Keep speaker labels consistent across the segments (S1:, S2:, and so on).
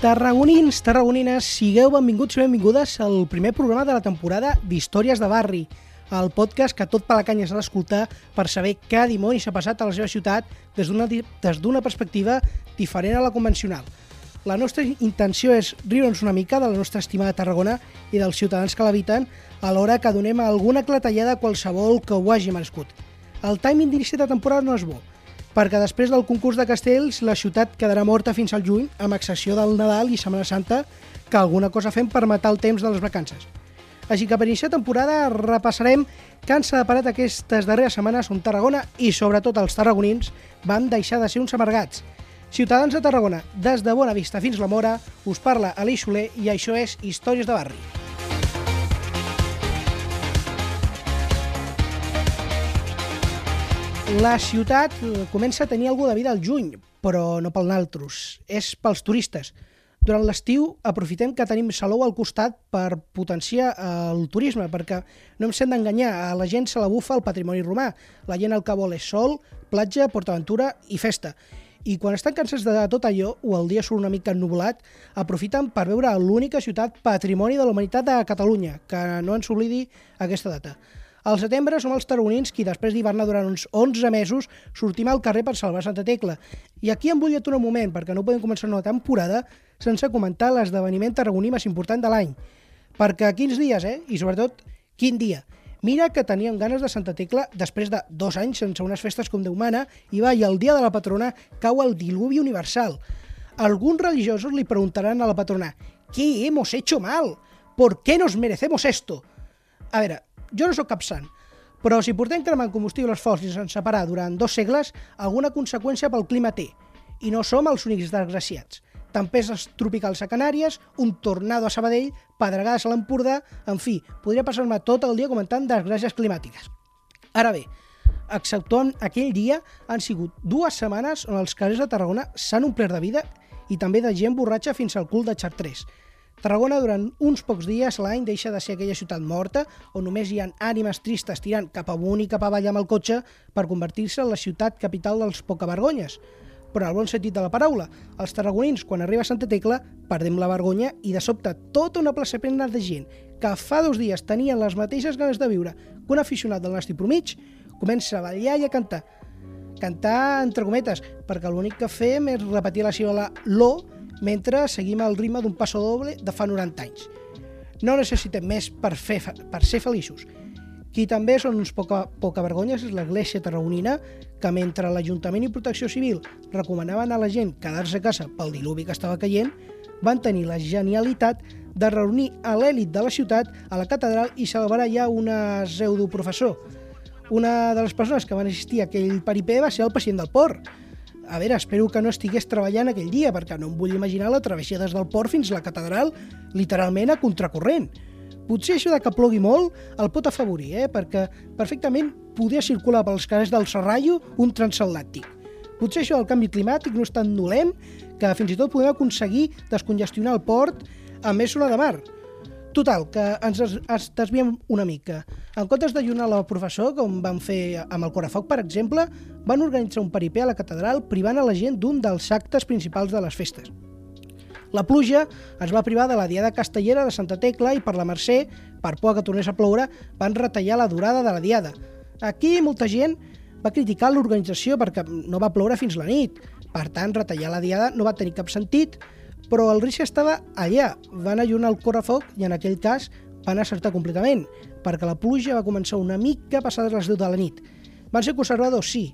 S1: Tarragonins, tarragonines, sigueu benvinguts i benvingudes al primer programa de la temporada d'Històries de Barri, el podcast que tot la canya s'ha d'escoltar per saber què dimoni s'ha passat a la seva ciutat des d'una perspectiva diferent a la convencional. La nostra intenció és riure'ns una mica de la nostra estimada Tarragona i dels ciutadans que l'habiten alhora que donem alguna clatellada a qualsevol que ho hagi merescut. El timing d'inici de temporada no és bo, perquè després del concurs de castells la ciutat quedarà morta fins al juny, amb excepció del Nadal i Setmana Santa, que alguna cosa fem per matar el temps de les vacances. Així que per iniciar temporada repassarem què han separat aquestes darreres setmanes on Tarragona i sobretot els tarragonins van deixar de ser uns amargats. Ciutadans de Tarragona, des de Bona Vista fins la Mora, us parla Aleix Soler i això és Històries de Barri. La ciutat eh, comença a tenir alguna de vida al juny, però no pel naltros, és pels turistes. Durant l'estiu aprofitem que tenim Salou al costat per potenciar el turisme, perquè no ens hem d'enganyar, a la gent se la bufa el patrimoni romà. La gent el que vol és sol, platja, portaventura i festa. I quan estan cansats de tot allò, o el dia surt una mica ennubulat, aprofiten per veure l'única ciutat patrimoni de la humanitat de Catalunya, que no ens oblidi aquesta data. Al setembre som els tarragonins qui, després d'hivernar durant uns 11 mesos, sortim al carrer per salvar Santa Tecla. I aquí em vull aturar un moment, perquè no podem començar una temporada sense comentar l'esdeveniment tarragoní més important de l'any. Perquè quins dies, eh? I sobretot, quin dia? Mira que teníem ganes de Santa Tecla després de dos anys sense unes festes com Déu mana i va, i el dia de la patrona cau el diluvi universal. Alguns religiosos li preguntaran a la patrona «¿Qué hemos hecho mal? ¿Por qué nos merecemos esto?» A veure, jo no sóc cap sant, però si portem cremant combustibles fòssils sense parar durant dos segles, alguna conseqüència pel clima té. I no som els únics desgraciats. Tempestes tropicals a Canàries, un tornado a Sabadell, pedregades a l'Empordà... En fi, podria passar-me tot el dia comentant desgràcies climàtiques. Ara bé, exceptuant aquell dia, han sigut dues setmanes on els carrers de Tarragona s'han omplert de vida i també de gent borratxa fins al cul de Chartres. Tarragona durant uns pocs dies l'any deixa de ser aquella ciutat morta on només hi ha ànimes tristes tirant cap amunt i cap avall amb el cotxe per convertir-se en la ciutat capital dels pocavergonyes. Però el bon sentit de la paraula, els tarragonins, quan arriba a Santa Tecla, perdem la vergonya i de sobte tota una plaça plena de gent que fa dos dies tenien les mateixes ganes de viure que un aficionat del Nasti Promig, comença a ballar i a cantar. Cantar entre cometes, perquè l'únic que fem és repetir la síl·laba lo mentre seguim el ritme d'un passo doble de fa 90 anys. No necessitem més per, fer, per ser feliços. Qui també són uns poca, poca vergonyes és l'Església Tarragonina, que mentre l'Ajuntament i Protecció Civil recomanaven a la gent quedar-se a casa pel diluvi que estava caient, van tenir la genialitat de reunir a l'èlit de la ciutat a la catedral i celebrar ja una pseudoprofessor. Una de les persones que van assistir a aquell peripé va ser el pacient del port, a veure, espero que no estigués treballant aquell dia, perquè no em vull imaginar la travessia des del port fins a la catedral, literalment a contracorrent. Potser això de que plogui molt el pot afavorir, eh? perquè perfectament podia circular pels carrers del Serrallo un transatlàntic. Potser això del canvi climàtic no és tan dolent que fins i tot podem aconseguir descongestionar el port amb més zona de mar. Total, que ens, ens desviem una mica. En comptes d'allunar la professor, com van fer amb el Corafoc, per exemple, van organitzar un peripé a la catedral privant a la gent d'un dels actes principals de les festes. La pluja es va privar de la diada castellera de Santa Tecla i per la Mercè, per por que tornés a ploure, van retallar la durada de la diada. Aquí molta gent va criticar l'organització perquè no va ploure fins la nit. Per tant, retallar la diada no va tenir cap sentit, però el risc estava allà. Van allunar el correfoc i en aquell cas van acertar completament, perquè la pluja va començar una mica passades les 10 de la nit. Van ser conservadors, sí.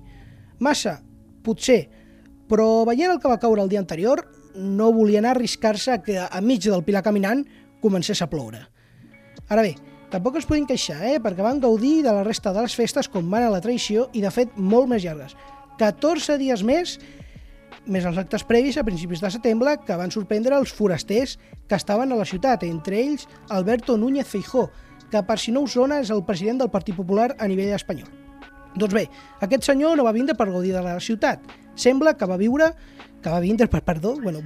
S1: Massa, potser, però veient el que va caure el dia anterior, no volien arriscar-se que a mig del Pilar caminant comencés a ploure. Ara bé, tampoc es podien queixar, eh? perquè van gaudir de la resta de les festes com van a la tradició i, de fet, molt més llargues. 14 dies més més els actes previs a principis de setembre que van sorprendre els forasters que estaven a la ciutat, entre ells Alberto Núñez Feijó, que per si no us sona és el president del Partit Popular a nivell espanyol. Doncs bé, aquest senyor no va vindre per gaudir de la ciutat. Sembla que va viure, que va vindre, per, perdó, bueno,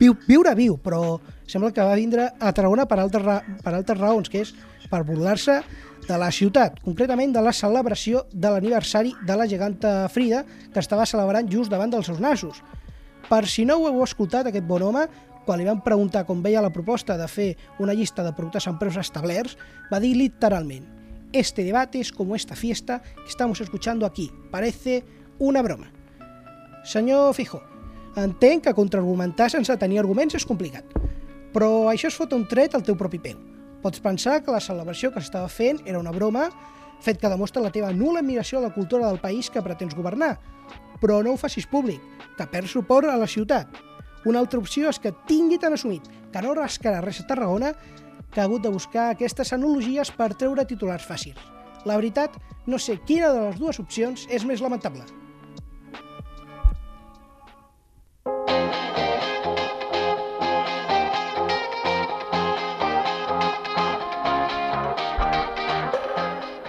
S1: viu, viure viu, però sembla que va vindre a Tarragona per altres, per altres raons, que és per burlar-se de la ciutat, concretament de la celebració de l'aniversari de la geganta Frida, que estava celebrant just davant dels seus nassos. Per si no ho heu escoltat, aquest bon home, quan li van preguntar com veia la proposta de fer una llista de productes amb preus establerts, va dir literalment Este debate es como esta fiesta que estamos escuchando aquí. Parece una broma. Senyor Fijo, entenc que contraargumentar sense tenir arguments és complicat, però això és fotre un tret al teu propi peu. Pots pensar que la celebració que s'estava fent era una broma, fet que demostra la teva nula admiració a la cultura del país que pretens governar, però no ho facis públic, que perds suport a la ciutat. Una altra opció és que tingui tan assumit que no rascarà res a Tarragona que ha hagut de buscar aquestes analogies per treure titulars fàcils. La veritat, no sé quina de les dues opcions és més lamentable.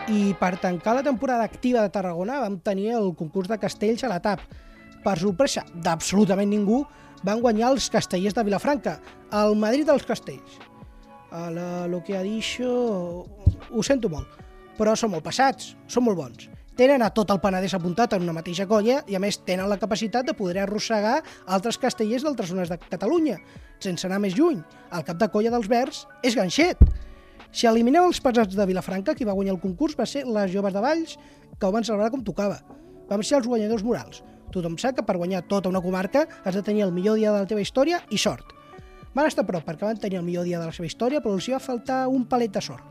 S1: I per tancar la temporada activa de Tarragona vam tenir el concurs de castells a la TAP. Per sorpresa d'absolutament ningú, van guanyar els castellers de Vilafranca, el Madrid dels castells. A la, lo que ha dit ho sento molt, però són molt passats, són molt bons. Tenen a tot el Penedès apuntat en una mateixa colla i a més tenen la capacitat de poder arrossegar altres castellers d'altres zones de Catalunya, sense anar més lluny. El cap de colla dels Verds és ganxet. Si eliminem els pesats de Vilafranca, qui va guanyar el concurs va ser les joves de Valls, que ho van celebrar com tocava. Vam ser els guanyadors morals. Tothom sap que per guanyar tota una comarca has de tenir el millor dia de la teva història i sort. Van estar prop perquè van tenir el millor dia de la seva història, però els hi va faltar un palet de sort.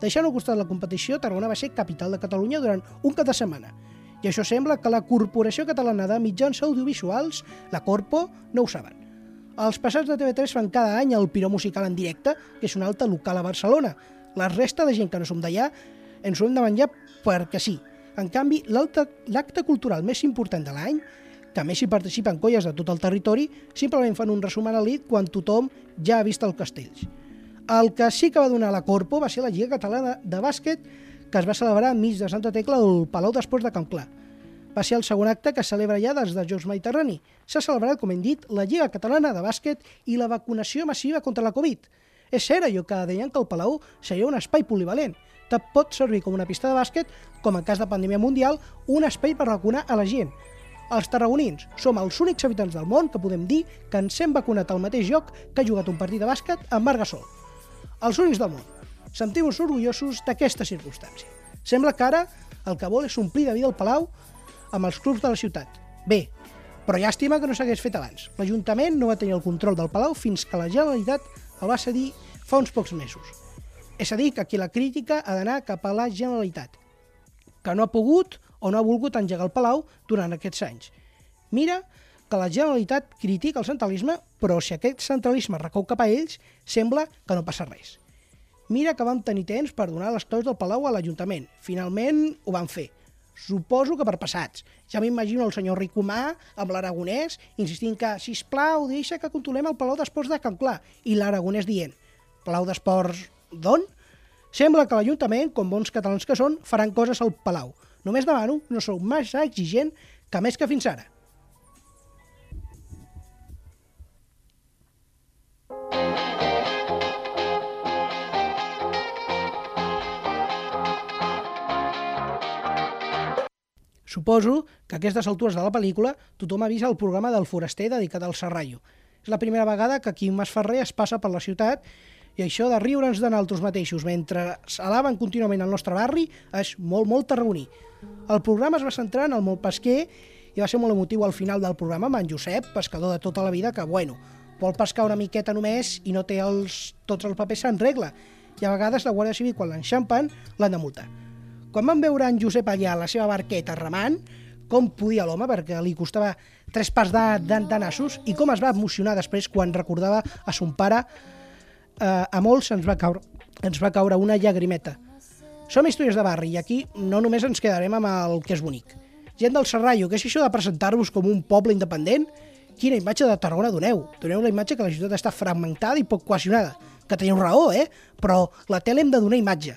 S1: Deixant al costat la competició, Tarragona va ser capital de Catalunya durant un cap de setmana. I això sembla que la Corporació Catalana de Mitjans Audiovisuals, la Corpo, no ho saben. Els passats de TV3 fan cada any el Piró Musical en directe, que és un altre local a Barcelona. La resta de gent que no som d'allà ens ho hem de menjar perquè sí. En canvi, l'acte cultural més important de l'any, que més hi participen colles de tot el territori, simplement fan un resum anàlit quan tothom ja ha vist els castells. El que sí que va donar la Corpo va ser la Lliga Catalana de Bàsquet, que es va celebrar enmig de Santa Tecla al Palau d'Esports de Can Clar. Va ser el segon acte que es celebra ja des dels Jocs Mediterrani. S'ha celebrat, com hem dit, la Lliga Catalana de Bàsquet i la vacunació massiva contra la Covid. És cert allò que deien que el Palau seria un espai polivalent. Te pot servir com una pista de bàsquet, com en cas de pandèmia mundial, un espai per vacunar a la gent. Els tarragonins som els únics habitants del món que podem dir que ens hem vacunat al mateix lloc que ha jugat un partit de bàsquet amb Margasol. Els únics del món. Sentim-nos orgullosos d'aquesta circumstància. Sembla que ara el que vol és omplir de vida el Palau amb els clubs de la ciutat. Bé, però llàstima que no s'hagués fet abans. L'Ajuntament no va tenir el control del Palau fins que la Generalitat el va cedir fa uns pocs mesos. És a dir, que aquí la crítica ha d'anar cap a la Generalitat, que no ha pogut o no ha volgut engegar el Palau durant aquests anys. Mira que la Generalitat critica el centralisme, però si aquest centralisme recou cap a ells, sembla que no passa res. Mira que vam tenir temps per donar les claus del Palau a l'Ajuntament. Finalment ho van fer. Suposo que per passats. Ja m'imagino el senyor Ricomà amb l'Aragonès insistint que, si plau, deixa que controlem el Palau d'Esports de Can Clar. I l'Aragonès dient, Palau d'Esports d'on? Sembla que l'Ajuntament, com bons catalans que són, faran coses al Palau. Només demano no sou massa exigent que més que fins ara. Suposo que a aquestes altures de la pel·lícula tothom ha vist el programa del foraster dedicat al Serrallo. És la primera vegada que Quim Masferrer es passa per la ciutat i això de riure'ns de nosaltres mateixos mentre alaben contínuament el nostre barri és molt, molt tarragoní. El programa es va centrar en el molt pesquer i va ser molt emotiu al final del programa amb en Josep, pescador de tota la vida, que, bueno, vol pescar una miqueta només i no té els, tots els papers en regla. I a vegades la Guàrdia Civil, quan l'enxampen, l'han de multar. Quan van veure en Josep allà la seva barqueta remant, com podia l'home, perquè li costava tres parts de, de, de nassos, i com es va emocionar després quan recordava a son pare, eh, a molts ens va, caure, ens va caure una llagrimeta. Som històries de barri i aquí no només ens quedarem amb el que és bonic. Gent del Serrallo, què és això de presentar-vos com un poble independent? Quina imatge de Tarragona doneu? Doneu la imatge que la ciutat està fragmentada i poc cohesionada. Que teniu raó, eh? Però la tele hem de donar imatge.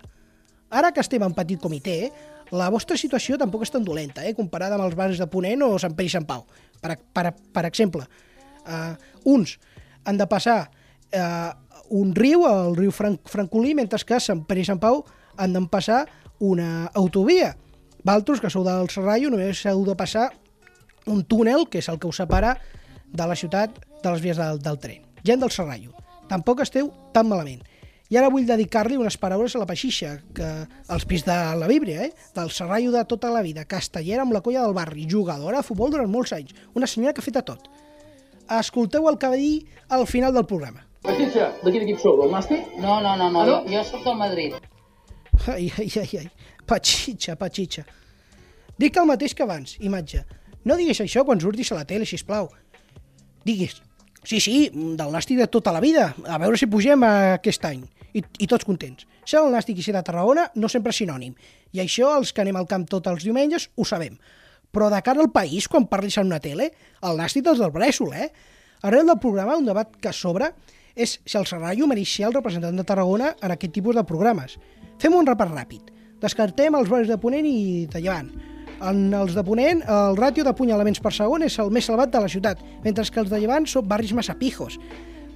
S1: Ara que estem en petit comitè, la vostra situació tampoc és tan dolenta, eh? comparada amb els barris de Ponent o Sant Pere i Sant Pau. Per, per, per exemple, uh, uns han de passar uh, un riu, el riu Fran Francolí, mentre que Sant Pere i Sant Pau han de passar una autovia. Valtros, que sou del Serrallo, només heu de passar un túnel, que és el que us separa de la ciutat de les vies del, del tren. Gent del Serrallo, tampoc esteu tan malament. I ara vull dedicar-li unes paraules a la Paxixa, que els pis de la Bíblia, eh? del Serrallo de tota la vida, castellera amb la colla del barri, jugadora de futbol durant molts anys, una senyora que ha fet a tot. Escolteu el que va dir al final del programa.
S2: Paquitxa, de quin equip sou? Del Nàstic?
S3: No, no, no, no.
S2: Ah, no?
S3: Jo, jo sóc del Madrid.
S1: Ai, ai, ai, ai. Patxitxa, patxitxa. Dic el mateix que abans, imatge. No diguis això quan surtis a la tele, si plau. Diguis, sí, sí, del nàstic de tota la vida, a veure si pugem aquest any. I, i tots contents. Ser el nàstic i ser de Tarragona no sempre és sinònim. I això, els que anem al camp tots els diumenges, ho sabem. Però de cara al país, quan parlis en una tele, el nàstic és del brèsol, eh? Arrel del programa, un debat que s'obre és si el Serrallo mereix ser el representant de Tarragona en aquest tipus de programes. Fem un repàs ràpid. Descartem els barris de Ponent i de Llevant. En els de Ponent, el ràtio d'apunyalaments per segon és el més elevat de la ciutat, mentre que els de Llevant són barris massa pijos.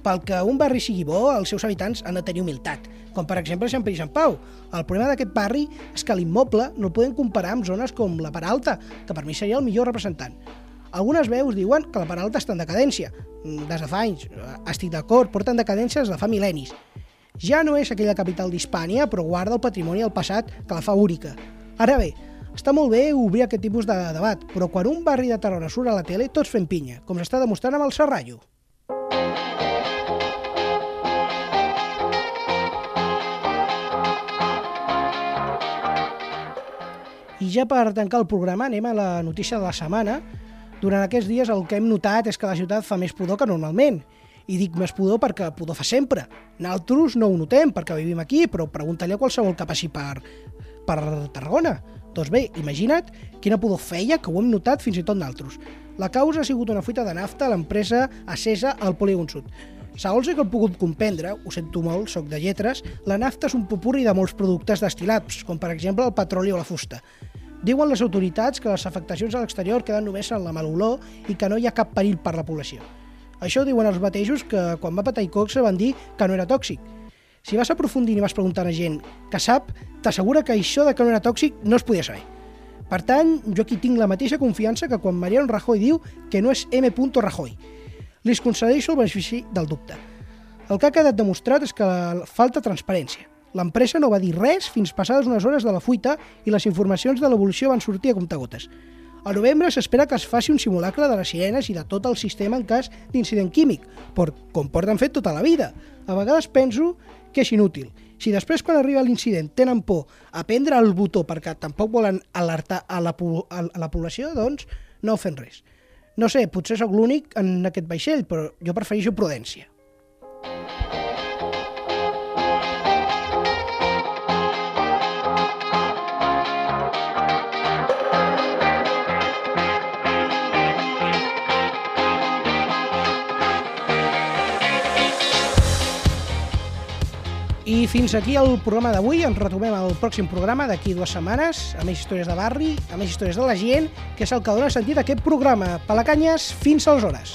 S1: Pel que un barri sigui bo, els seus habitants han de tenir humilitat, com per exemple Sant Pere i Sant Pau. El problema d'aquest barri és que l'immoble no el podem comparar amb zones com la Paralta, que per mi seria el millor representant. Algunes veus diuen que la Paralta està en decadència. Des de fa anys, estic d'acord, porten decadència des de fa mil·lennis. Ja no és aquella capital d'Hispània, però guarda el patrimoni del passat que la fa única. Ara bé, està molt bé obrir aquest tipus de debat, però quan un barri de Tarragona surt a la tele, tots fem pinya, com s'està demostrant amb el Serrallo. I ja per tancar el programa anem a la notícia de la setmana. Durant aquests dies el que hem notat és que la ciutat fa més pudor que normalment. I dic més pudor perquè pudor fa sempre. Nosaltres no ho notem perquè vivim aquí, però pregunta-li a qualsevol que passi per, per Tarragona. Doncs bé, imagina't quina pudor feia que ho hem notat fins i tot nosaltres. La causa ha sigut una fuita de nafta a l'empresa Acesa al Polígon Sud. Segons que he pogut comprendre, ho sento molt, soc de lletres, la nafta és un popurri de molts productes destilats, com per exemple el petroli o la fusta. Diuen les autoritats que les afectacions a l'exterior queden només en la malolor i que no hi ha cap perill per la població. Això diuen els mateixos que quan va patar Icoxa van dir que no era tòxic. Si vas aprofundir i vas preguntar a gent que sap, t'assegura que això de que no era tòxic no es podia saber. Per tant, jo aquí tinc la mateixa confiança que quan Mariano Rajoy diu que no és M. Rajoy. Li concedeixo el benefici del dubte. El que ha quedat demostrat és que falta transparència. L'empresa no va dir res fins passades unes hores de la fuita i les informacions de l'evolució van sortir a comptagotes. A novembre s'espera que es faci un simulacre de les sirenes i de tot el sistema en cas d'incident químic, per, com porten fet tota la vida. A vegades penso que és inútil. Si després, quan arriba l'incident, tenen por a prendre el botó perquè tampoc volen alertar a la, a la població, doncs no fem res. No sé, potser sóc l'únic en aquest vaixell, però jo prefereixo prudència. I fins aquí el programa d'avui. Ens retrobem al pròxim programa d'aquí dues setmanes, amb més històries de barri, amb més històries de la gent, que és el que dona sentit a aquest programa. Palacanyes, fins aleshores.